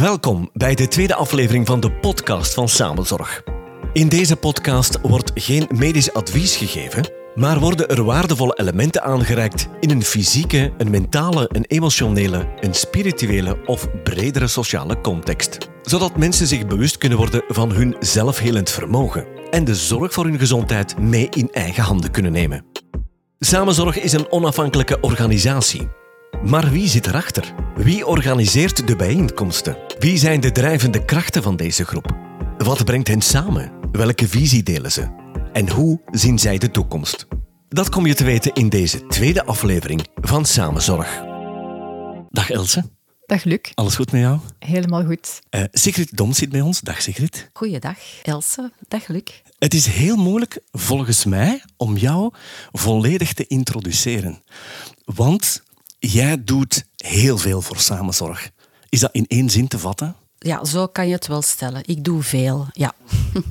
Welkom bij de tweede aflevering van de podcast van Samenzorg. In deze podcast wordt geen medisch advies gegeven, maar worden er waardevolle elementen aangereikt in een fysieke, een mentale, een emotionele, een spirituele of bredere sociale context. Zodat mensen zich bewust kunnen worden van hun zelfhelend vermogen en de zorg voor hun gezondheid mee in eigen handen kunnen nemen. Samenzorg is een onafhankelijke organisatie. Maar wie zit erachter? Wie organiseert de bijeenkomsten? Wie zijn de drijvende krachten van deze groep? Wat brengt hen samen? Welke visie delen ze? En hoe zien zij de toekomst? Dat kom je te weten in deze tweede aflevering van Samenzorg. Dag Else. Dag Luc. Alles goed met jou? Helemaal goed. Uh, Sigrid Dom zit bij ons. Dag Sigrid. Goeiedag Else. Dag Luc. Het is heel moeilijk, volgens mij, om jou volledig te introduceren. Want jij doet heel veel voor samenzorg. Is dat in één zin te vatten? Ja, zo kan je het wel stellen. Ik doe veel, ja.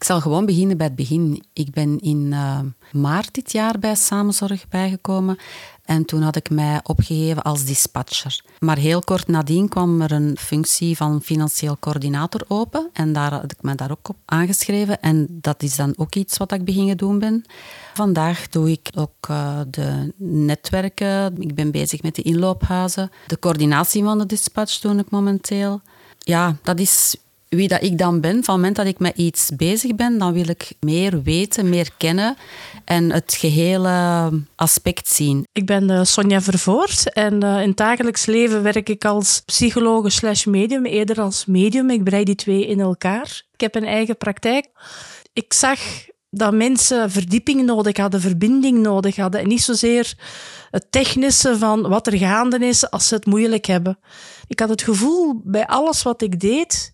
Ik zal gewoon beginnen bij het begin. Ik ben in uh, maart dit jaar bij Samenzorg bijgekomen en toen had ik mij opgegeven als dispatcher. Maar heel kort nadien kwam er een functie van financieel coördinator open. En daar had ik me daar ook op aangeschreven. En dat is dan ook iets wat ik beginnen doen ben. Vandaag doe ik ook uh, de netwerken. Ik ben bezig met de inloophuizen. De coördinatie van de dispatch doe ik momenteel. Ja, dat is wie dat ik dan ben, van het moment dat ik met iets bezig ben, dan wil ik meer weten, meer kennen en het gehele aspect zien. Ik ben uh, Sonja Vervoort en uh, in het dagelijks leven werk ik als psycholoog slash medium, eerder als medium. Ik brei die twee in elkaar. Ik heb een eigen praktijk. Ik zag dat mensen verdieping nodig hadden, verbinding nodig hadden en niet zozeer het technische van wat er gaande is als ze het moeilijk hebben. Ik had het gevoel bij alles wat ik deed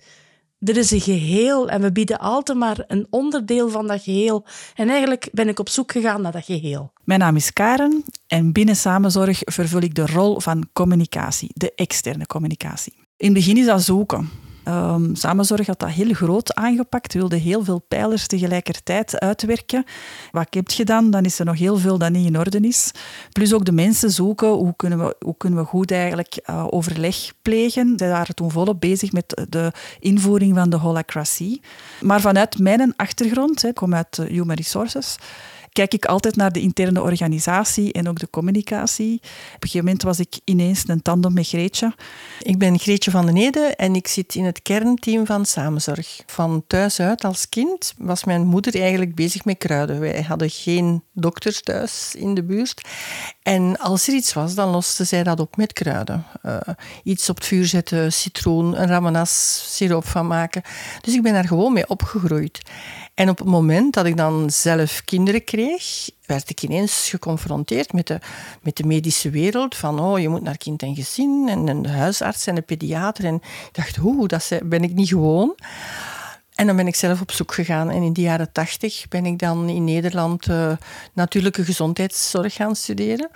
er is een geheel en we bieden altijd maar een onderdeel van dat geheel. En eigenlijk ben ik op zoek gegaan naar dat geheel. Mijn naam is Karen en binnen Samenzorg vervul ik de rol van communicatie, de externe communicatie. In het begin is dat zoeken. Um, samenzorg had dat heel groot aangepakt, wilde heel veel pijlers tegelijkertijd uitwerken. Wat heb je dan? Dan is er nog heel veel dat niet in orde is. Plus ook de mensen zoeken, hoe kunnen we, hoe kunnen we goed eigenlijk uh, overleg plegen. Zij waren toen volop bezig met de invoering van de holacracy. Maar vanuit mijn achtergrond, ik kom uit Human Resources, kijk ik altijd naar de interne organisatie en ook de communicatie. Op een gegeven moment was ik ineens een tandem met Greetje. Ik ben Greetje van den Ede en ik zit in het kernteam van Samenzorg. Van thuis uit als kind was mijn moeder eigenlijk bezig met kruiden. Wij hadden geen dokters thuis in de buurt. En als er iets was, dan loste zij dat op met kruiden. Uh, iets op het vuur zetten, citroen, een ramanas siroop van maken. Dus ik ben daar gewoon mee opgegroeid. En op het moment dat ik dan zelf kinderen kreeg, werd ik ineens geconfronteerd met de, met de medische wereld. Van, oh, je moet naar kind en gezin en een huisarts en een pediater. En ik dacht, hoe, dat ben ik niet gewoon. En dan ben ik zelf op zoek gegaan. En in de jaren tachtig ben ik dan in Nederland uh, natuurlijke gezondheidszorg gaan studeren.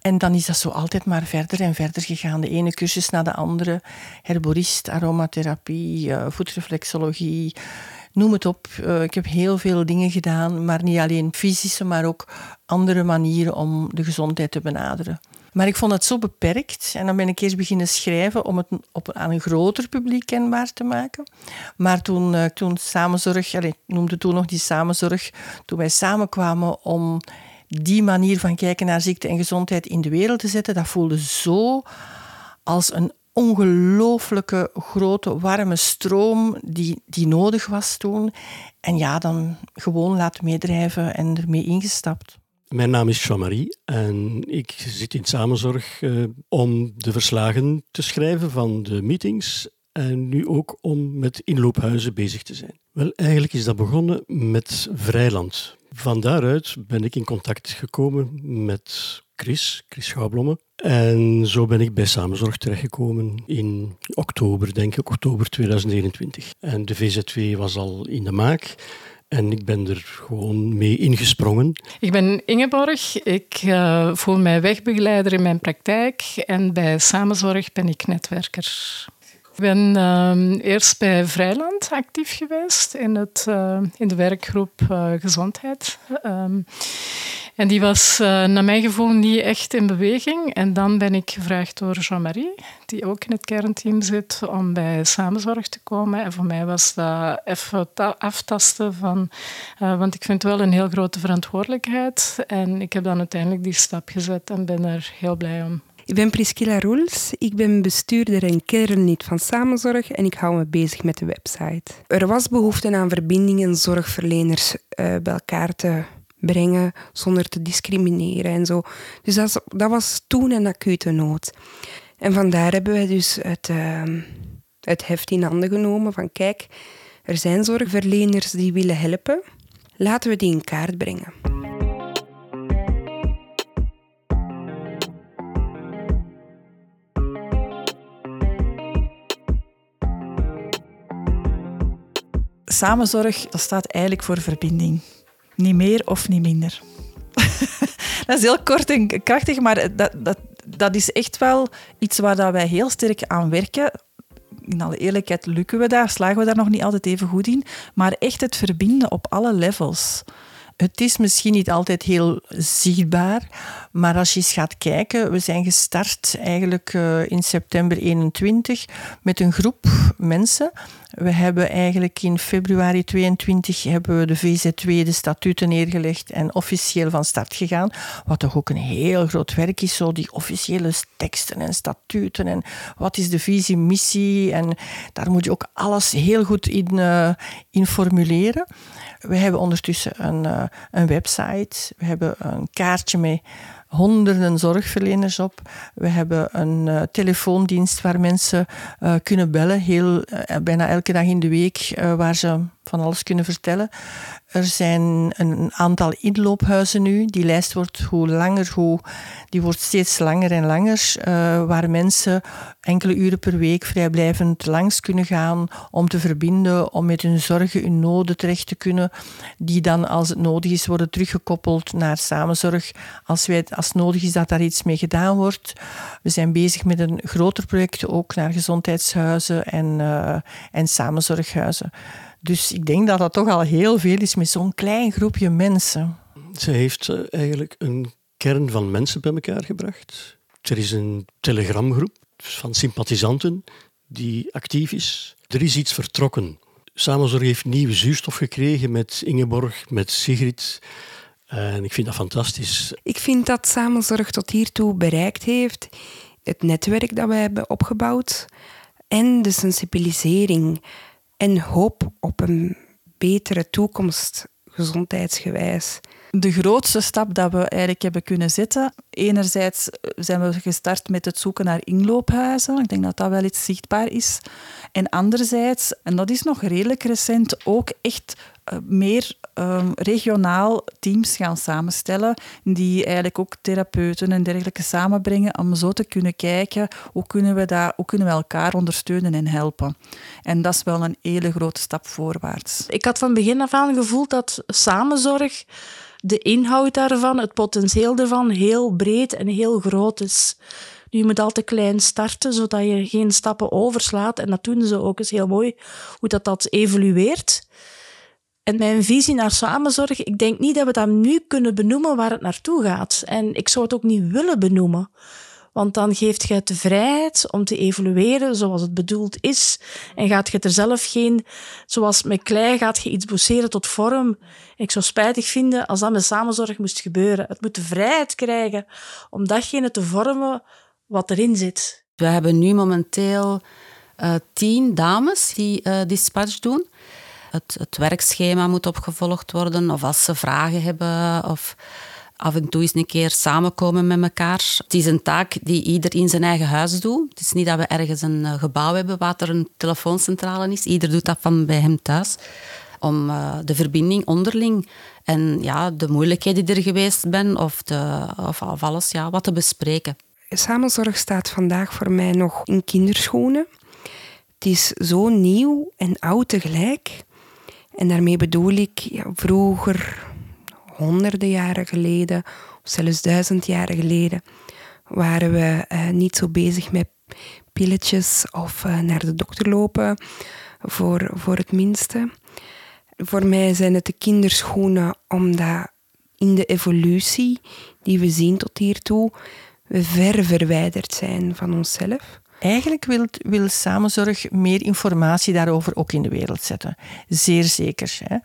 En dan is dat zo altijd maar verder en verder gegaan. De ene cursus na de andere. Herborist, aromatherapie, uh, voetreflexologie, noem het op. Uh, ik heb heel veel dingen gedaan, maar niet alleen fysische, maar ook andere manieren om de gezondheid te benaderen. Maar ik vond het zo beperkt en dan ben ik eerst beginnen schrijven om het op, aan een groter publiek kenbaar te maken. Maar toen, uh, toen samenzorg, ik noemde toen nog die samenzorg, toen wij samenkwamen om die manier van kijken naar ziekte en gezondheid in de wereld te zetten, dat voelde zo als een ongelooflijke grote warme stroom die, die nodig was toen. En ja, dan gewoon laten meedrijven en ermee ingestapt. Mijn naam is Jean-Marie en ik zit in samenzorg uh, om de verslagen te schrijven van de meetings en nu ook om met inloophuizen bezig te zijn. Wel, eigenlijk is dat begonnen met Vrijland. Van daaruit ben ik in contact gekomen met Chris, Chris Schouwblomme. En zo ben ik bij Samenzorg terechtgekomen in oktober, denk ik, oktober 2021. En de VZW was al in de maak. En ik ben er gewoon mee ingesprongen. Ik ben Ingeborg. Ik uh, voel mij wegbegeleider in mijn praktijk. En bij Samenzorg ben ik netwerker. Ik ben ehm, eerst bij Vrijland actief geweest in, het, uh, in de werkgroep uh, gezondheid. Um, en die was uh, naar mijn gevoel niet echt in beweging. En dan ben ik gevraagd door Jean-Marie, die ook in het kernteam zit, om bij samenzorg te komen. En voor mij was dat even aftasten van... want ik vind het wel een heel grote verantwoordelijkheid. En ik heb dan uiteindelijk die stap gezet en ben er heel blij om. Ik ben Priscilla Roels, ik ben bestuurder en kernlid van Samenzorg en ik hou me bezig met de website. Er was behoefte aan verbindingen zorgverleners uh, bij elkaar te brengen zonder te discrimineren en zo. Dus dat, dat was toen een acute nood. En vandaar hebben wij dus het, uh, het heft in handen genomen van kijk, er zijn zorgverleners die willen helpen. Laten we die in kaart brengen. Samenzorg, dat staat eigenlijk voor verbinding. Niet meer of niet minder. dat is heel kort en krachtig, maar dat, dat, dat is echt wel iets waar dat wij heel sterk aan werken. In alle eerlijkheid lukken we daar, slagen we daar nog niet altijd even goed in. Maar echt het verbinden op alle levels. Het is misschien niet altijd heel zichtbaar, maar als je eens gaat kijken, we zijn gestart eigenlijk uh, in september 21 met een groep mensen. We hebben eigenlijk in februari 22 hebben we de VZ2 de statuten neergelegd en officieel van start gegaan. Wat toch ook een heel groot werk is, zo die officiële teksten en statuten en wat is de visie, missie en daar moet je ook alles heel goed in, uh, in formuleren. We hebben ondertussen een, uh, een website, we hebben een kaartje met honderden zorgverleners op. We hebben een uh, telefoondienst waar mensen uh, kunnen bellen, heel, uh, bijna elke dag in de week, waar ze van alles kunnen vertellen. Er zijn een aantal inloophuizen nu. Die lijst wordt hoe langer, hoe, die wordt steeds langer en langer. waar mensen enkele uren per week vrijblijvend langs kunnen gaan om te verbinden, om met hun zorgen, hun noden terecht te kunnen. Die dan, als het nodig is, worden teruggekoppeld naar samenzorg. Als wij als nodig is dat daar iets mee gedaan wordt. We zijn bezig met een groter project ook naar gezondheidshuizen en, uh, en samenzorghuizen. Dus ik denk dat dat toch al heel veel is met zo'n klein groepje mensen. Ze heeft uh, eigenlijk een kern van mensen bij elkaar gebracht. Er is een telegramgroep van sympathisanten die actief is. Er is iets vertrokken. Samenzorg heeft nieuwe zuurstof gekregen met Ingeborg, met Sigrid. En ik vind dat fantastisch. Ik vind dat Samenzorg tot hiertoe bereikt heeft. Het netwerk dat we hebben opgebouwd. En de sensibilisering. En hoop op een betere toekomst, gezondheidsgewijs. De grootste stap dat we eigenlijk hebben kunnen zetten. Enerzijds zijn we gestart met het zoeken naar inloophuizen. Ik denk dat dat wel iets zichtbaar is. En anderzijds, en dat is nog redelijk recent, ook echt meer um, regionaal teams gaan samenstellen, die eigenlijk ook therapeuten en dergelijke samenbrengen om zo te kunnen kijken hoe kunnen we, dat, hoe kunnen we elkaar ondersteunen en helpen. En dat is wel een hele grote stap voorwaarts. Ik had van begin af aan gevoeld dat samenzorg, de inhoud daarvan, het potentieel ervan, heel breed en heel groot is. Je moet altijd klein starten, zodat je geen stappen overslaat. En dat doen ze ook eens heel mooi, hoe dat, dat evolueert. En mijn visie naar samenzorg, ik denk niet dat we dat nu kunnen benoemen waar het naartoe gaat. En ik zou het ook niet willen benoemen. Want dan geeft je het de vrijheid om te evolueren zoals het bedoeld is. En gaat je er zelf geen, zoals met klei, gaat je iets bosseren tot vorm. Ik zou spijtig vinden als dat met samenzorg moest gebeuren. Het moet de vrijheid krijgen om datgene te vormen wat erin zit. We hebben nu momenteel uh, tien dames die uh, dispatch doen het, het werkschema moet opgevolgd worden, of als ze vragen hebben, of af en toe eens een keer samenkomen met elkaar. Het is een taak die ieder in zijn eigen huis doet. Het is niet dat we ergens een eh, gebouw hebben waar er een telefooncentrale is. Ieder doet dat van bij hem thuis. Om uh, de verbinding onderling en ja, de moeilijkheden die er geweest zijn of, of alles ja, wat te bespreken. Samenzorg staat vandaag voor mij nog in kinderschoenen. Het is zo nieuw en oud tegelijk. En daarmee bedoel ik ja, vroeger, honderden jaren geleden, of zelfs duizend jaren geleden, waren we uh, niet zo bezig met pilletjes of eh, naar de dokter lopen, voor, voor het minste. Voor mij zijn het de kinderschoenen, omdat in de evolutie die we zien tot hiertoe, we ver verwijderd zijn van onszelf. Eigenlijk wil, wil samenzorg meer informatie daarover ook in de wereld zetten. Zeer zeker. Hè.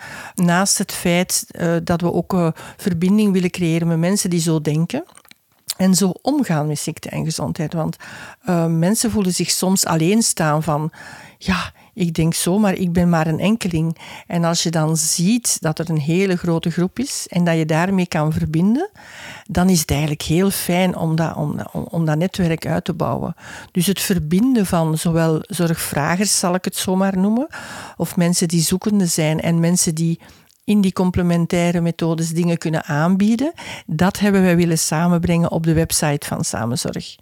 Naast het feit uh, dat we ook uh, verbinding willen creëren met mensen die zo denken. En zo omgaan met ziekte en gezondheid. Want uh, mensen voelen zich soms alleen staan van... Ja, ik denk zo, maar ik ben maar een enkeling. En als je dan ziet dat er een hele grote groep is en dat je daarmee kan verbinden, dan is het eigenlijk heel fijn om dat, om, om dat netwerk uit te bouwen. Dus het verbinden van zowel zorgvragers, zal ik het zomaar noemen, of mensen die zoekende zijn en mensen die in die complementaire methodes dingen kunnen aanbieden. Dat hebben wij willen samenbrengen op de website van Samenzorg.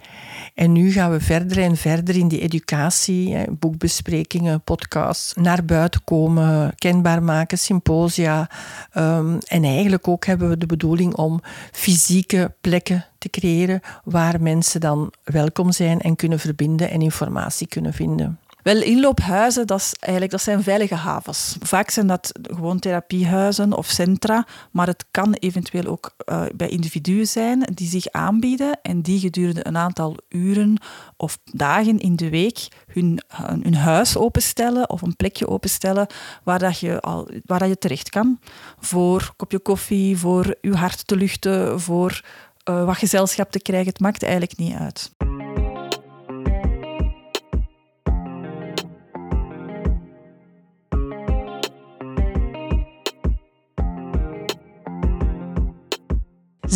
En nu gaan we verder en verder in die educatie, boekbesprekingen, podcasts, naar buiten komen, kenbaar maken, symposia. Um, en eigenlijk ook hebben we de bedoeling om fysieke plekken te creëren waar mensen dan welkom zijn en kunnen verbinden en informatie kunnen vinden. Wel, inloophuizen, dat, is eigenlijk, dat zijn veilige havens. Vaak zijn dat gewoon therapiehuizen of centra, maar het kan eventueel ook uh, bij individuen zijn die zich aanbieden en die gedurende een aantal uren of dagen in de week hun, hun huis openstellen of een plekje openstellen waar, dat je, al, waar dat je terecht kan. Voor een kopje koffie, voor je hart te luchten, voor uh, wat gezelschap te krijgen. Het maakt eigenlijk niet uit.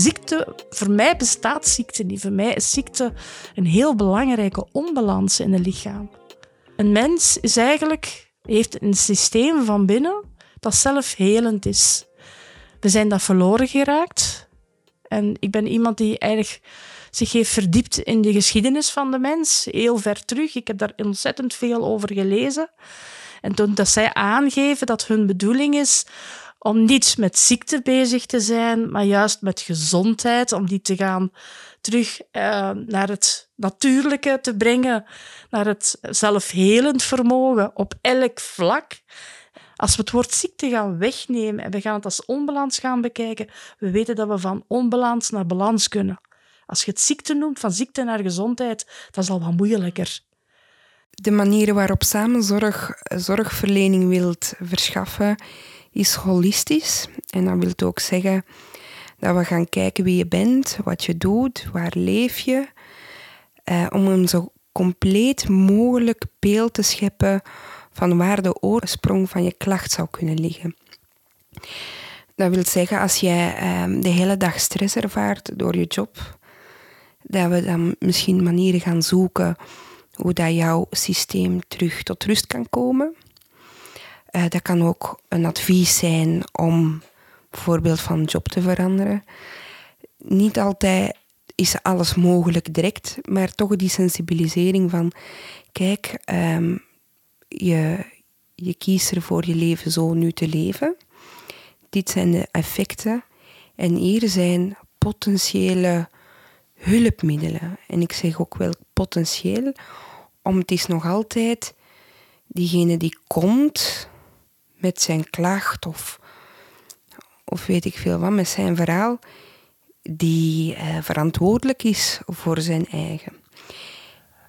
Ziekte, voor mij bestaat ziekte niet. Voor mij is ziekte een heel belangrijke onbalans in het lichaam. Een mens is eigenlijk, heeft een systeem van binnen dat zelfhelend is. We zijn dat verloren geraakt. En ik ben iemand die eigenlijk zich heeft verdiept in de geschiedenis van de mens, heel ver terug. Ik heb daar ontzettend veel over gelezen. En toen dat zij aangeven dat hun bedoeling is om niet met ziekte bezig te zijn, maar juist met gezondheid, om die te gaan terug uh, naar het natuurlijke te brengen, naar het zelfhelend vermogen op elk vlak. Als we het woord ziekte gaan wegnemen en we gaan het als onbalans gaan bekijken, we weten dat we van onbalans naar balans kunnen. Als je het ziekte noemt, van ziekte naar gezondheid, dat is al wat moeilijker. De manieren waarop samenzorg zorgverlening wilt verschaffen, is holistisch. En dat wil ook zeggen dat we gaan kijken wie je bent, wat je doet, waar leef je. Eh, om een zo compleet mogelijk beeld te scheppen van waar de oorsprong van je klacht zou kunnen liggen. Dat wil zeggen, als jij eh, de hele dag stress ervaart door je job, dat we dan misschien manieren gaan zoeken hoe dat jouw systeem terug tot rust kan komen. Uh, dat kan ook een advies zijn om bijvoorbeeld van job te veranderen. Niet altijd is alles mogelijk direct, maar toch die sensibilisering van: kijk, um, je, je kiest ervoor je leven zo nu te leven. Dit zijn de effecten. En hier zijn potentiële hulpmiddelen. En ik zeg ook wel potentieel, om het is nog altijd diegene die komt met zijn klacht of, weet ik veel wat, met zijn verhaal, die uh, verantwoordelijk is voor zijn eigen.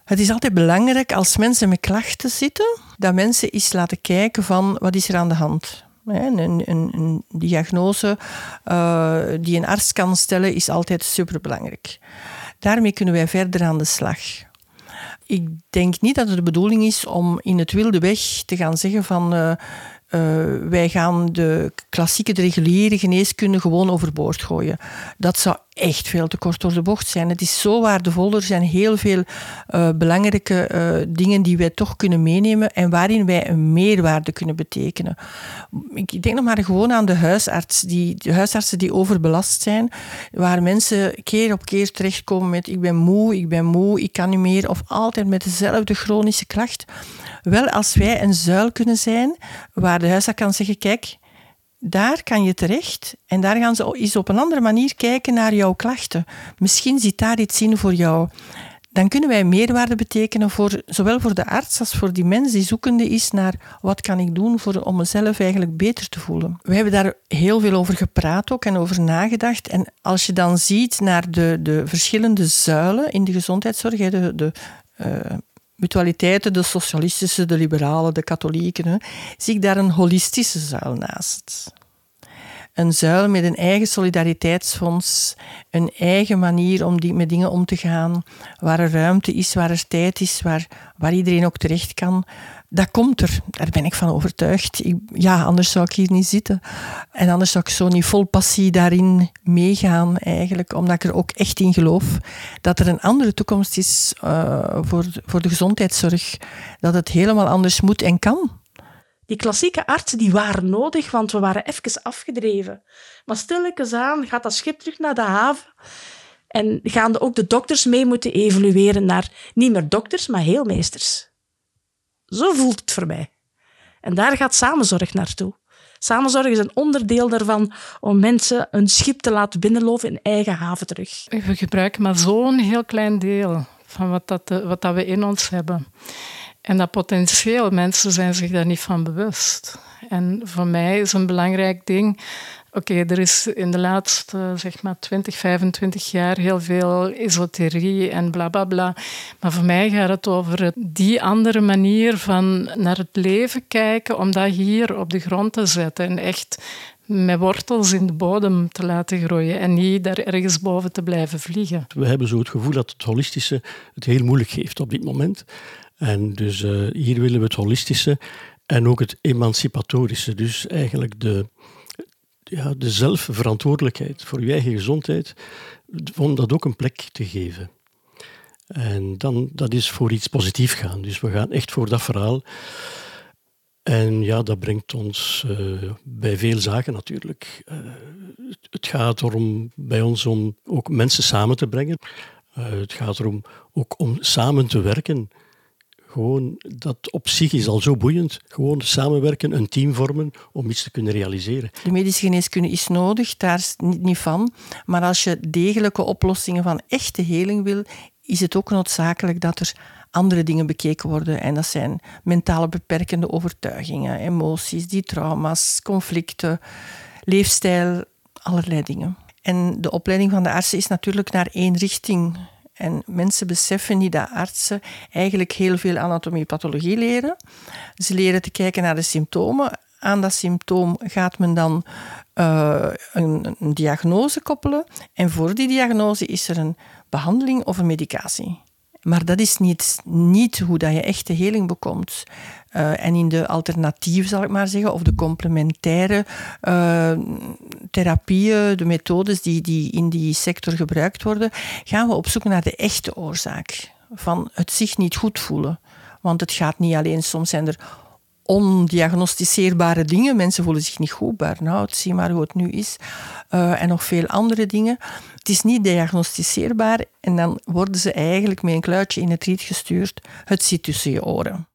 Het is altijd belangrijk als mensen met klachten zitten, dat mensen eens laten kijken van wat is er aan de hand. Een, een, een diagnose uh, die een arts kan stellen is altijd superbelangrijk. Daarmee kunnen wij verder aan de slag. Ik denk niet dat het de bedoeling is om in het wilde weg te gaan zeggen van uh, uh, wij gaan de klassieke, de reguliere geneeskunde gewoon overboord gooien. Dat zou echt veel te kort door de bocht zijn. Het is zo waardevol. Er zijn heel veel uh, belangrijke uh, dingen die wij toch kunnen meenemen en waarin wij een meerwaarde kunnen betekenen. Ik denk nog maar gewoon aan de huisarts, die, de huisartsen die overbelast zijn, waar mensen keer op keer terechtkomen met ik ben moe, ik ben moe, ik kan niet meer, of altijd met dezelfde chronische klacht. Wel, als wij een zuil kunnen zijn waar de huisarts kan zeggen, kijk, daar kan je terecht en daar gaan ze eens op een andere manier kijken naar jouw klachten. Misschien zit daar iets in voor jou. dan kunnen wij meerwaarde betekenen voor, zowel voor de arts als voor die mens die zoekende is naar wat kan ik doen voor, om mezelf eigenlijk beter te voelen. We hebben daar heel veel over gepraat ook en over nagedacht. En als je dan ziet naar de, de verschillende zuilen in de gezondheidszorg, de, de uh, mutualiteiten, de socialistische, de liberalen, de katholieken, zie ik daar een holistische zuil naast een zuil met een eigen solidariteitsfonds, een eigen manier om die, met dingen om te gaan, waar er ruimte is, waar er tijd is, waar, waar iedereen ook terecht kan. Dat komt er, daar ben ik van overtuigd. Ik, ja, anders zou ik hier niet zitten. En anders zou ik zo niet vol passie daarin meegaan, eigenlijk, omdat ik er ook echt in geloof dat er een andere toekomst is uh, voor, voor de gezondheidszorg. Dat het helemaal anders moet en kan. Die klassieke artsen die waren nodig, want we waren even afgedreven. Maar stilletjes aan gaat dat schip terug naar de haven. En gaan ook de dokters mee moeten evolueren naar niet meer dokters, maar heelmeesters. Zo voelt het voor mij. En daar gaat samenzorg naartoe. Samenzorg is een onderdeel daarvan om mensen een schip te laten binnenlopen in eigen haven terug. We gebruiken maar zo'n heel klein deel van wat, dat, wat dat we in ons hebben. En dat potentieel, mensen zijn zich daar niet van bewust. En voor mij is een belangrijk ding. Oké, er is in de laatste zeg maar 20, 25 jaar heel veel esoterie en bla bla bla. Maar voor mij gaat het over die andere manier van naar het leven kijken, om dat hier op de grond te zetten en echt met wortels in de bodem te laten groeien en niet daar ergens boven te blijven vliegen. We hebben zo het gevoel dat het holistische het heel moeilijk heeft op dit moment. En dus uh, hier willen we het holistische en ook het emancipatorische. Dus eigenlijk de, ja, de zelfverantwoordelijkheid voor je eigen gezondheid, om dat ook een plek te geven. En dan, dat is voor iets positiefs gaan. Dus we gaan echt voor dat verhaal. En ja, dat brengt ons uh, bij veel zaken natuurlijk. Uh, het gaat erom bij ons om ook mensen samen te brengen. Uh, het gaat erom ook om samen te werken. Gewoon, dat op zich is al zo boeiend. Gewoon samenwerken, een team vormen om iets te kunnen realiseren. De medische geneeskunde is nodig, daar is niet, niet van. Maar als je degelijke oplossingen van echte heling wil, is het ook noodzakelijk dat er andere dingen bekeken worden. En dat zijn mentale beperkende overtuigingen, emoties, die trauma's, conflicten, leefstijl, allerlei dingen. En de opleiding van de artsen is natuurlijk naar één richting en mensen beseffen niet dat artsen eigenlijk heel veel anatomie-pathologie leren. Ze leren te kijken naar de symptomen. Aan dat symptoom gaat men dan een, een diagnose koppelen. En voor die diagnose is er een behandeling of een medicatie. Maar dat is niet, niet hoe dat je echte heling bekomt. Uh, en in de alternatieven, zal ik maar zeggen, of de complementaire uh, therapieën, de methodes die, die in die sector gebruikt worden, gaan we op zoek naar de echte oorzaak van het zich niet goed voelen. Want het gaat niet alleen, soms zijn er ondiagnosticeerbare dingen. Mensen voelen zich niet goed, burn-out, zie maar hoe het nu is. Uh, en nog veel andere dingen. Het is niet diagnosticeerbaar en dan worden ze eigenlijk met een kluitje in het riet gestuurd. Het zit tussen je oren.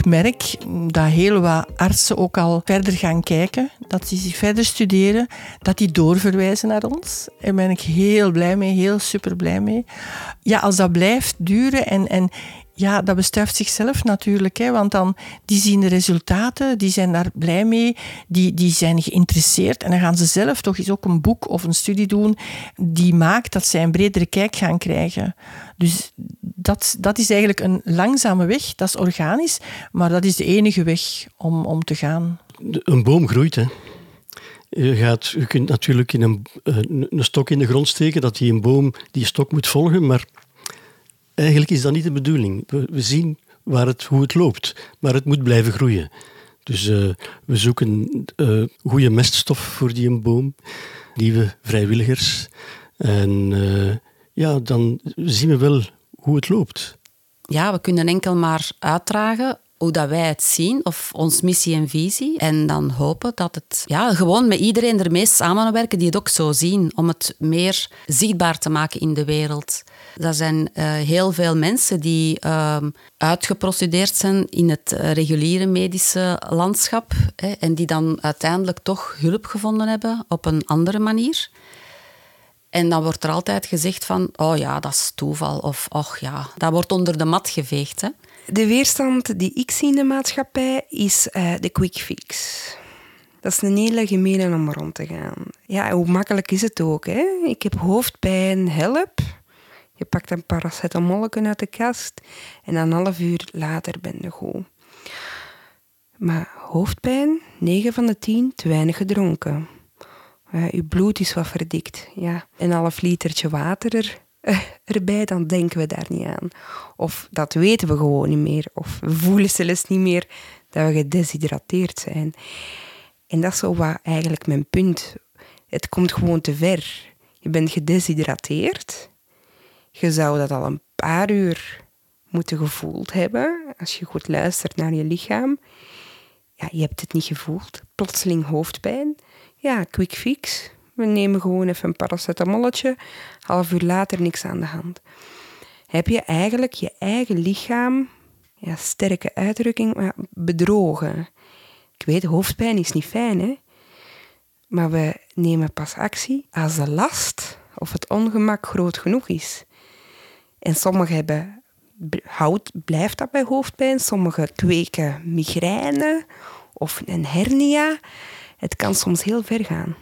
Ik merk dat heel wat artsen ook al verder gaan kijken, dat ze zich verder studeren, dat die doorverwijzen naar ons. Daar ben ik heel blij mee, heel super blij mee. Ja, als dat blijft duren en, en ja, dat bestuift zichzelf natuurlijk. Hè, want dan, die zien de resultaten, die zijn daar blij mee, die, die zijn geïnteresseerd. En dan gaan ze zelf toch eens ook een boek of een studie doen die maakt dat zij een bredere kijk gaan krijgen. Dus dat, dat is eigenlijk een langzame weg, dat is organisch, maar dat is de enige weg om, om te gaan. Een boom groeit, hè. Je, gaat, je kunt natuurlijk in een, een stok in de grond steken, dat die een boom die stok moet volgen, maar eigenlijk is dat niet de bedoeling. We, zien waar het, hoe het loopt, maar het moet blijven groeien. Dus uh, we zoeken uh, goede meststof voor die een boom, nieuwe vrijwilligers. En uh, ja, dan zien we wel hoe het loopt. Ja, we kunnen enkel maar uitdragen hoe dat wij het zien, of ons missie en visie. En dan hopen dat het ja, gewoon met iedereen ermee samenwerken die het ook zo zien, om het meer zichtbaar te maken in de wereld. Er zijn uh, heel veel mensen die uh, uitgeprocedeerd zijn in het uh, reguliere medische landschap en die dan uiteindelijk toch hulp gevonden hebben op een andere manier. En dan wordt er altijd gezegd van, oh ja, dat is toeval. Of, och ja, dat wordt onder de mat geveegd. Hè. De weerstand die ik zie in de maatschappij is uh, de quick fix. Dat is een hele gemene om rond te gaan. Ja, hoe makkelijk is het ook? Hè? Ik heb hoofdpijn, help. Je pakt een paracetamolken uit de kast en een half uur later ben je goed. Maar hoofdpijn, 9 van de 10, te weinig gedronken. Je bloed is wat verdikt. Ja. Een half litertje water er, uh, erbij, dan denken we daar niet aan. Of dat weten we gewoon niet meer. Of we voelen zelfs niet meer dat we gedeshydrateerd zijn. En dat is zo wat eigenlijk mijn punt. Het komt gewoon te ver. Je bent gedeshydrateerd. Je zou dat al een paar uur moeten gevoeld hebben. Als je goed luistert naar je lichaam. Ja, je hebt het niet gevoeld. Plotseling hoofdpijn ja, quick fix. We nemen gewoon even een paracetamolletje. Half uur later niks aan de hand. Heb je eigenlijk je eigen lichaam, ja, sterke uitdrukking, bedrogen. Ik weet, hoofdpijn is niet fijn, hè. Maar we nemen pas actie als de last of het ongemak groot genoeg is. En sommigen hebben, houdt, blijft dat bij hoofdpijn, sommigen kweken migraine of een hernia het kan soms heel ver gaan.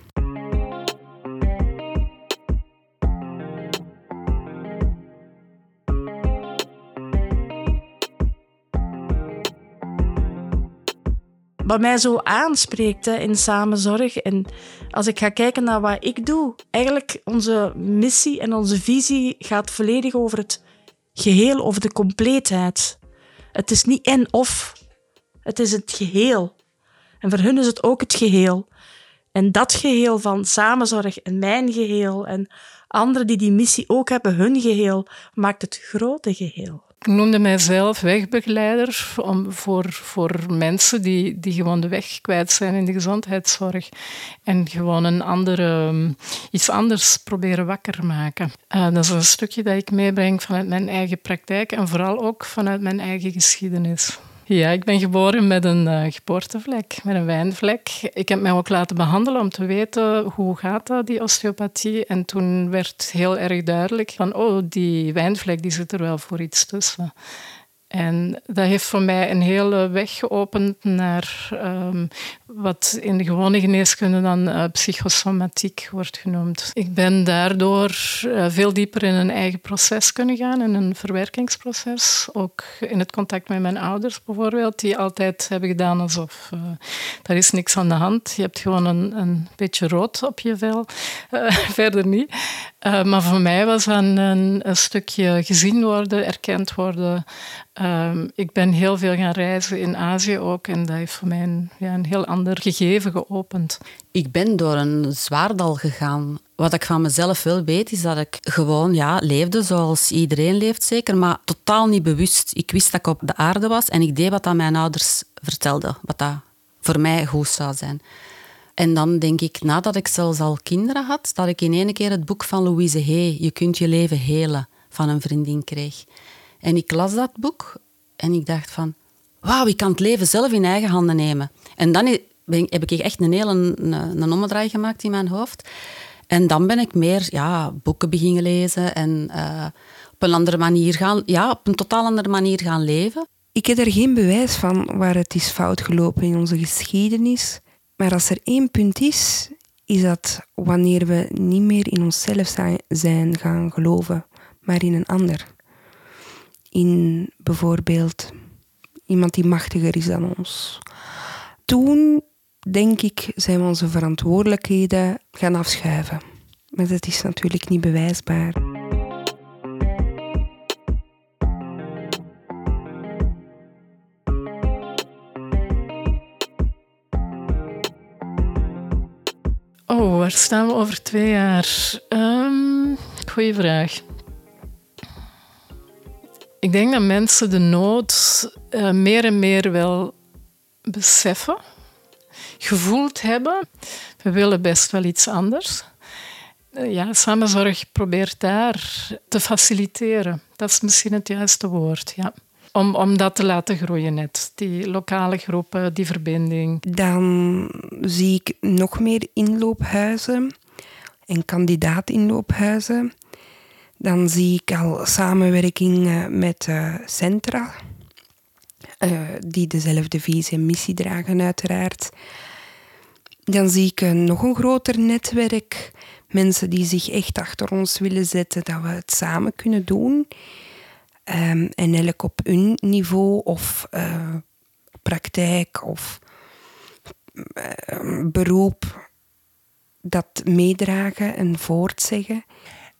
Wat mij zo aanspreekt hè, in samenzorg en als ik ga kijken naar wat ik doe, eigenlijk onze missie en onze visie gaat volledig over het geheel, over de compleetheid. Het is niet en of, het is het geheel. En voor hun is het ook het geheel. En dat geheel van samenzorg en mijn geheel en anderen die die missie ook hebben, hun geheel, maakt het grote geheel. Ik noemde mijzelf wegbegeleider om, voor, voor mensen die, die gewoon de weg kwijt zijn in de gezondheidszorg en gewoon een andere, iets anders proberen wakker maken. Uh, dat is een stukje dat ik meebreng vanuit mijn eigen praktijk en vooral ook vanuit mijn eigen geschiedenis. Ja, ik ben geboren met een uh, geboortevlek, met een wijnvlek. Ik heb mij ook laten behandelen om te weten hoe gaat dat, die osteopathie. En toen werd heel erg duidelijk van, oh, die wijnvlek die zit er wel voor iets tussen. En dat heeft voor mij een hele weg geopend naar um, wat in de gewone geneeskunde dan uh, psychosomatiek wordt genoemd. Ik ben daardoor uh, veel dieper in een eigen proces kunnen gaan, in een verwerkingsproces. Ook in het contact met mijn ouders bijvoorbeeld, die altijd hebben gedaan alsof uh, er is niks aan de hand. Je hebt gewoon een, een beetje rood op je vel, verder niet. Maar voor mij was dat een, stukje gezien worden, erkend worden, Um, ik ben heel veel gaan reizen in Azië ook en dat heeft voor mij een heel ander gegeven geopend. Ik ben door een zwaardal gegaan. Wat ik van mezelf wel weet, is dat ik gewoon ja, leefde zoals iedereen leeft zeker, maar totaal niet bewust. Ik wist dat ik op de aarde was en ik deed wat aan mijn ouders vertelden, wat dat voor mij goed zou zijn. En dan denk ik, nadat ik zelfs al kinderen had, dat ik in één keer het boek van Louise Hay, Je kunt je leven helen, van een vriendin kreeg. En ik las dat boek en ik dacht van, wauw, ik kan het leven zelf in eigen handen nemen. En dan heb ik echt een hele een, een ommedraai gemaakt in mijn hoofd. En dan ben ik meer ja, boeken beginnen lezen en uh, op een andere manier gaan, ja, op een totaal andere manier gaan leven. Ik heb er geen bewijs van waar het is fout gelopen in onze geschiedenis. Maar als er één punt is, is dat wanneer we niet meer in onszelf zijn gaan geloven, maar in een ander in bijvoorbeeld iemand die machtiger is dan ons. Toen, denk ik, zijn we onze verantwoordelijkheden gaan afschuiven. Maar dat is natuurlijk niet bewijsbaar. Waar staan we over twee jaar? Um, goeie vraag Ik denk dat mensen de nood uh, meer en meer wel beseffen, gevoeld hebben. We willen best wel iets anders. Uh, ja, samenzorg probeert daar te faciliteren. Dat is misschien het juiste woord, ja. Om, om dat te laten groeien net. Die lokale groepen, die verbinding. Dan zie ik nog meer inloophuizen en kandidaat-inloophuizen. Dan zie ik al samenwerking met uh, centra, uh, die dezelfde visie en missie dragen uiteraard. Dan zie ik nog een groter netwerk, mensen die zich echt achter ons willen zetten, dat we het samen kunnen doen. Um, en elk op hun niveau of praktijk of beroep dat meedragen en voortzeggen.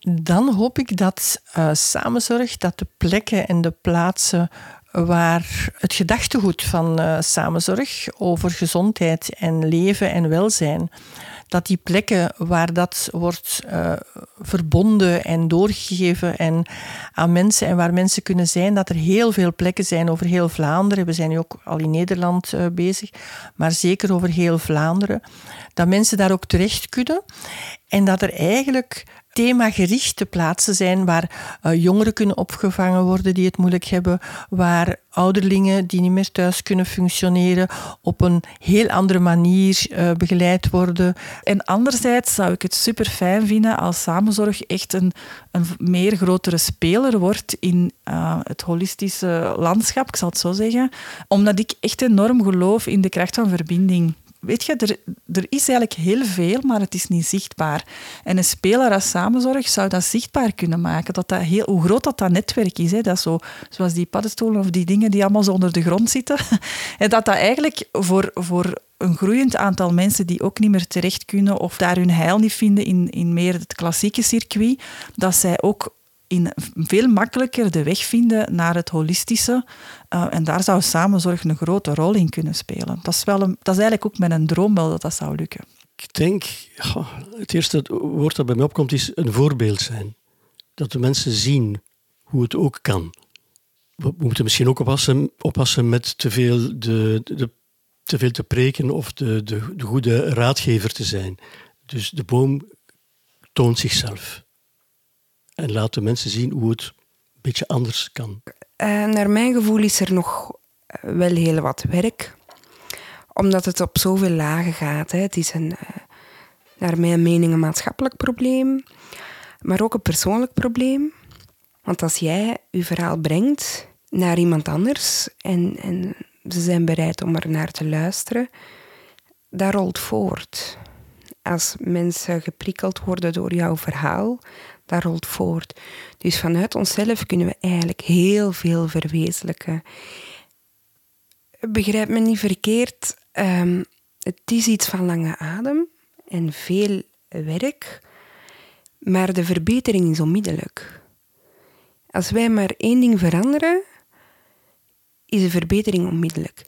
Dan hoop ik dat uh, samenzorg, dat de plekken en de plaatsen waar het gedachtegoed van uh, samenzorg over gezondheid en leven en welzijn, dat die plekken waar dat wordt uh, verbonden en doorgegeven en aan mensen en waar mensen kunnen zijn, dat er heel veel plekken zijn over heel Vlaanderen. We zijn nu ook al in Nederland uh, bezig, maar zeker over heel Vlaanderen. Dat mensen daar ook terecht kunnen en dat er eigenlijk themagerichte plaatsen zijn waar uh, jongeren kunnen opgevangen worden die het moeilijk hebben, waar ouderlingen die niet meer thuis kunnen functioneren op een heel andere manier uh, begeleid worden. En anderzijds zou ik het super fijn vinden als samenzorg echt een, een meer grotere speler wordt in uh, het holistische landschap, ik zal het zo zeggen, omdat ik echt enorm geloof in de kracht van verbinding weet je, er, er is eigenlijk heel veel, maar het is niet zichtbaar. En een speler als samenzorg zou dat zichtbaar kunnen maken. Dat dat heel, hoe groot dat, dat netwerk is. Hè, dat zo, zoals die paddenstoelen of die dingen die allemaal zo onder de grond zitten. En dat dat eigenlijk voor, voor een groeiend aantal mensen die ook niet meer terecht kunnen of daar hun heil niet vinden in, in meer het klassieke circuit, dat zij ook in veel makkelijker de weg vinden naar het holistische. Uh, en daar zou samenzorg een grote rol in kunnen spelen. Dat is, wel een, dat is eigenlijk ook mijn droom wel dat dat zou lukken. Ik denk, het eerste woord dat bij mij opkomt is een voorbeeld zijn. Dat de mensen zien hoe het ook kan. We moeten misschien ook oppassen, oppassen met te veel, de, de, te veel te preken of de, de, de goede raadgever te zijn. Dus de boom toont zichzelf en laat de mensen zien hoe het een beetje anders kan. Uh, naar mijn gevoel is er nog eh, wel heel wat werk, omdat het op zoveel lagen gaat. Hè. Het is een, uh, naar mijn mening een maatschappelijk probleem, maar ook een persoonlijk probleem. Want als jij je verhaal brengt naar iemand anders en, en ze zijn bereid om er naar te luisteren, dat rolt voort. Als mensen geprikkeld worden door jouw verhaal, dat rolt voort. Dus vanuit onszelf kunnen we eigenlijk heel veel verwezenlijken. Begrijp me niet verkeerd, um, het is iets van lange adem en veel werk, maar de verbetering is onmiddellijk. Als wij maar één ding veranderen, is de verbetering onmiddellijk.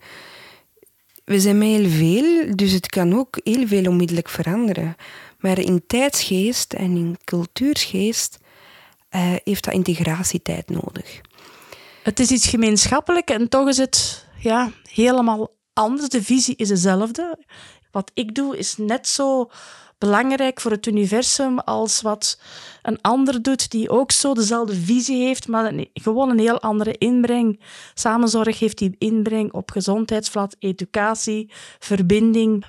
We zijn heel veel, dus het kan ook heel veel onmiddellijk veranderen. Maar in tijdsgeest en in cultuursgeest uh, heeft dat integratietijd nodig. Het is iets gemeenschappelijk en toch is het ja, helemaal anders. De visie is dezelfde. Wat ik doe is net zo belangrijk voor het universum als wat een ander doet die ook zo dezelfde visie heeft, maar gewoon een heel andere inbreng. Samenzorg heeft die inbreng op gezondheidsvlak, educatie, verbinding.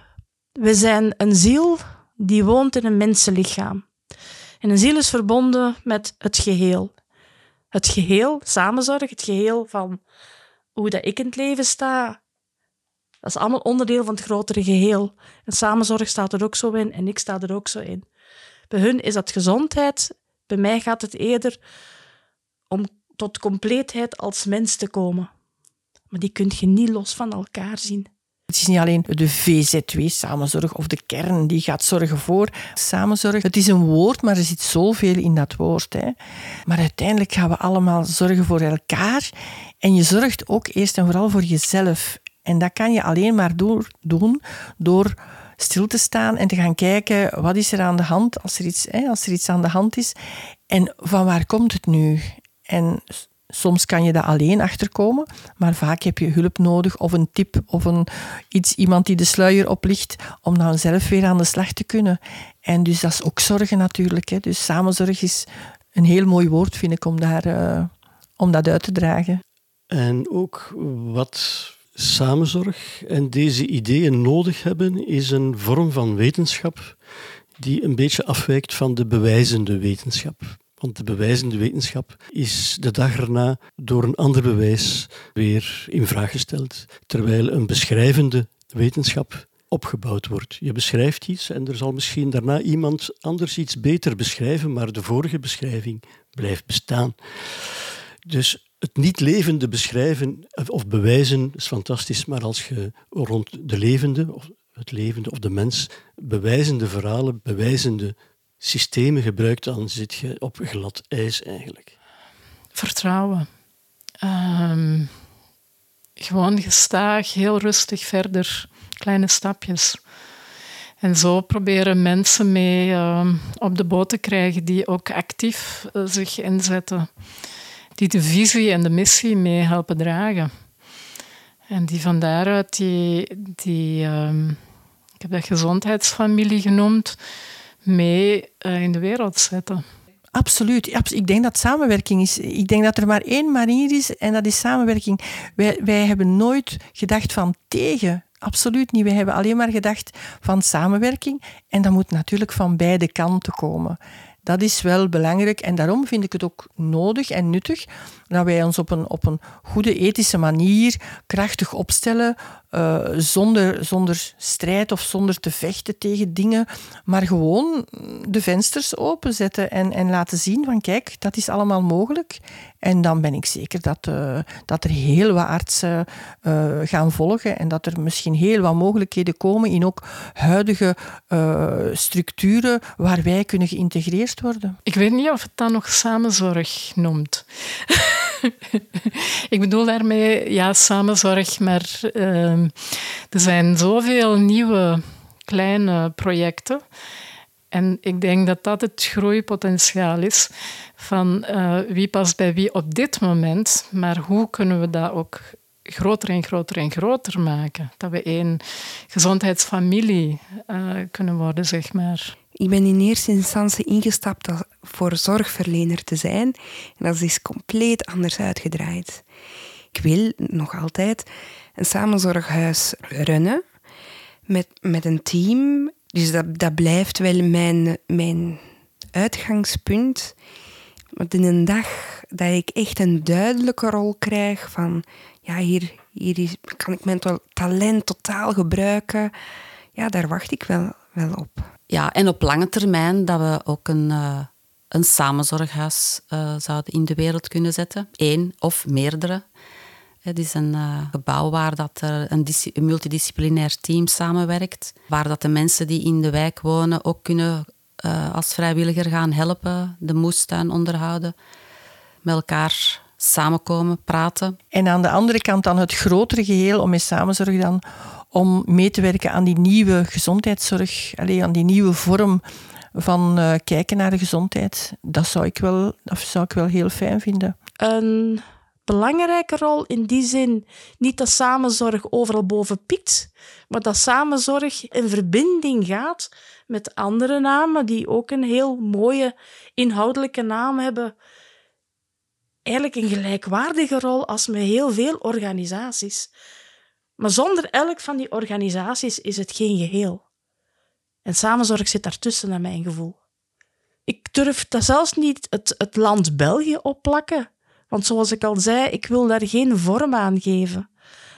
We zijn een ziel die woont in een mensenlichaam. En een ziel is verbonden met het geheel. Het geheel, samenzorg, het geheel van hoe dat ik in het leven sta, dat is allemaal onderdeel van het grotere geheel. En samenzorg staat er ook zo in en ik sta er ook zo in. Bij hun is dat gezondheid, bij mij gaat het eerder om tot compleetheid als mens te komen. Maar die kun je niet los van elkaar zien. Het is niet alleen de VZW, samenzorg, of de kern die gaat zorgen voor samenzorg. Het is een woord, maar er zit zoveel in dat woord. Hè. Maar uiteindelijk gaan we allemaal zorgen voor elkaar. En je zorgt ook eerst en vooral voor jezelf. En dat kan je alleen maar door, doen door stil te staan en te gaan kijken wat is er aan de hand als er iets, hè, als er iets aan de hand is. En van waar komt het nu? En Soms kan je dat alleen achterkomen, maar vaak heb je hulp nodig of een tip of een, iets, iemand die de sluier oplicht om dan zelf weer aan de slag te kunnen. En dus dat is ook zorgen natuurlijk. Hè. Dus samenzorg is een heel mooi woord, vind ik, om, daar, uh, om dat uit te dragen. En ook wat samenzorg en deze ideeën nodig hebben, is een vorm van wetenschap die een beetje afwijkt van de bewijzende wetenschap. Want de bewijzende wetenschap is de dag erna door een ander bewijs weer in vraag gesteld. Terwijl een beschrijvende wetenschap opgebouwd wordt. Je beschrijft iets en er zal misschien daarna iemand anders iets beter beschrijven, maar de vorige beschrijving blijft bestaan. Dus het niet levende beschrijven of bewijzen is fantastisch, maar als je rond de levende, of het levende of de mens, bewijzende verhalen, bewijzende systemen gebruikt, dan zit je op glad ijs eigenlijk. Vertrouwen. Um, gewoon gestaag, heel rustig verder, kleine stapjes. En zo proberen mensen mee uh, op de boot te krijgen die ook actief uh, zich inzetten. Die de visie en de missie mee helpen dragen. En die van daaruit die, die uh, ik heb dat gezondheidsfamilie genoemd, mee uh, in de wereld zetten. Absoluut. Ik denk dat samenwerking is. Ik denk dat er maar één manier is en dat is samenwerking. Wij, wij hebben nooit gedacht van tegen. Absoluut niet. Wij hebben alleen maar gedacht van samenwerking. En dat moet natuurlijk van beide kanten komen. Dat is wel belangrijk en daarom vind ik het ook nodig en nuttig dat wij ons op een, op een goede ethische manier krachtig opstellen, uh, zonder, zonder strijd of zonder te vechten tegen dingen, maar gewoon de vensters openzetten en, en laten zien van kijk, dat is allemaal mogelijk. En dan ben ik zeker dat, uh, dat er heel wat artsen uh, gaan volgen en dat er misschien heel wat mogelijkheden komen in ook huidige structuren waar wij kunnen geïntegreerd worden. Ik weet niet of het dan nog samenzorg noemt. ik bedoel daarmee, ja, samenzorg, maar uh, er zijn zoveel nieuwe kleine projecten. En ik denk dat dat het groeipotentiaal is van uh, wie past bij wie op dit moment, maar hoe kunnen we dat ook groter en groter en groter maken. Dat we één gezondheidsfamilie uh, kunnen worden, zeg maar. Ik ben in eerste instantie ingestapt voor zorgverlener te zijn. En dat is compleet anders uitgedraaid. Ik wil nog altijd een samenzorghuis runnen met, met een team. Dus dat, dat blijft wel mijn, mijn uitgangspunt. Want in een dag dat ik echt een duidelijke rol krijg van ja, hier, hier kan ik mijn talent totaal gebruiken. Ja, daar wacht ik wel, wel op. Ja, en op lange termijn dat we ook een, uh, een samenzorghuis uh, zouden in de wereld kunnen zetten. Eén of meerdere. Het is een uh, gebouw waar dat er een, multidisciplinair team samenwerkt. Waar dat de mensen die in de wijk wonen ook kunnen als vrijwilliger gaan helpen. De moestuin onderhouden. Met elkaar samenkomen, praten. En aan de andere kant dan het grotere geheel om met samenzorg dan om mee te werken aan die nieuwe gezondheidszorg, alleen aan die nieuwe vorm van uh, kijken naar de gezondheid. Dat zou ik wel, dat zou ik wel heel fijn vinden. Een belangrijke rol in die zin, niet dat samenzorg overal boven piekt, maar dat samenzorg in verbinding gaat met andere namen die ook een heel mooie inhoudelijke naam hebben. Eigenlijk een gelijkwaardige rol als met heel veel organisaties. Maar zonder elk van die organisaties is het geen geheel. En samenzorg zit daartussen, naar mijn gevoel. Ik durf dat zelfs niet het, het land België opplakken. Want zoals ik al zei, ik wil daar geen vorm aan geven.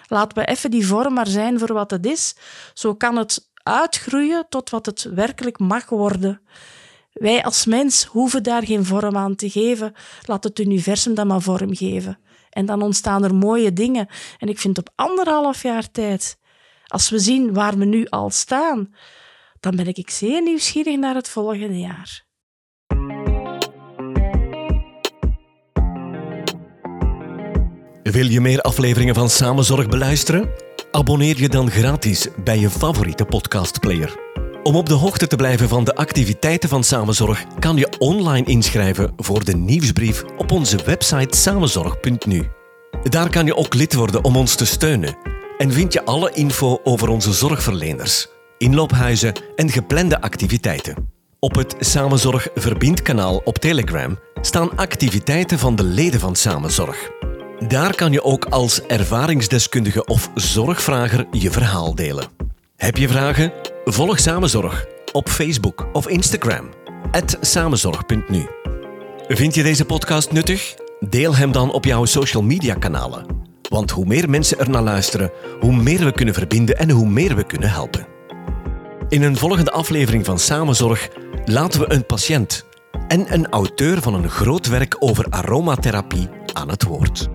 Laten we even die vorm maar zijn voor wat het is. Zo kan het uitgroeien tot wat het werkelijk mag worden. Wij als mens hoeven daar geen vorm aan te geven. Laat het universum dat maar vorm geven. En dan ontstaan er mooie dingen. En ik vind op anderhalf jaar tijd, als we zien waar we nu al staan, dan ben ik zeer nieuwsgierig naar het volgende jaar. Wil je meer afleveringen van Samenzorg beluisteren? Abonneer je dan gratis bij je favoriete podcastplayer. Om op de hoogte te blijven van de activiteiten van Samenzorg kan je online inschrijven voor de nieuwsbrief op onze website samenzorg.nu. Daar kan je ook lid worden om ons te steunen en vind je alle info over onze zorgverleners, inloophuizen en geplande activiteiten. Op het Samenzorg Verbindkanaal op Telegram staan activiteiten van de leden van Samenzorg. Daar kan je ook als ervaringsdeskundige of zorgvrager je verhaal delen. Heb je vragen? Volg Samenzorg op Facebook of Instagram. samenzorg.nu Vind je deze podcast nuttig? Deel hem dan op jouw social media kanalen. Want hoe meer mensen er naar luisteren, hoe meer we kunnen verbinden en hoe meer we kunnen helpen. In een volgende aflevering van Samenzorg laten we een patiënt en een auteur van een groot werk over aromatherapie aan het woord.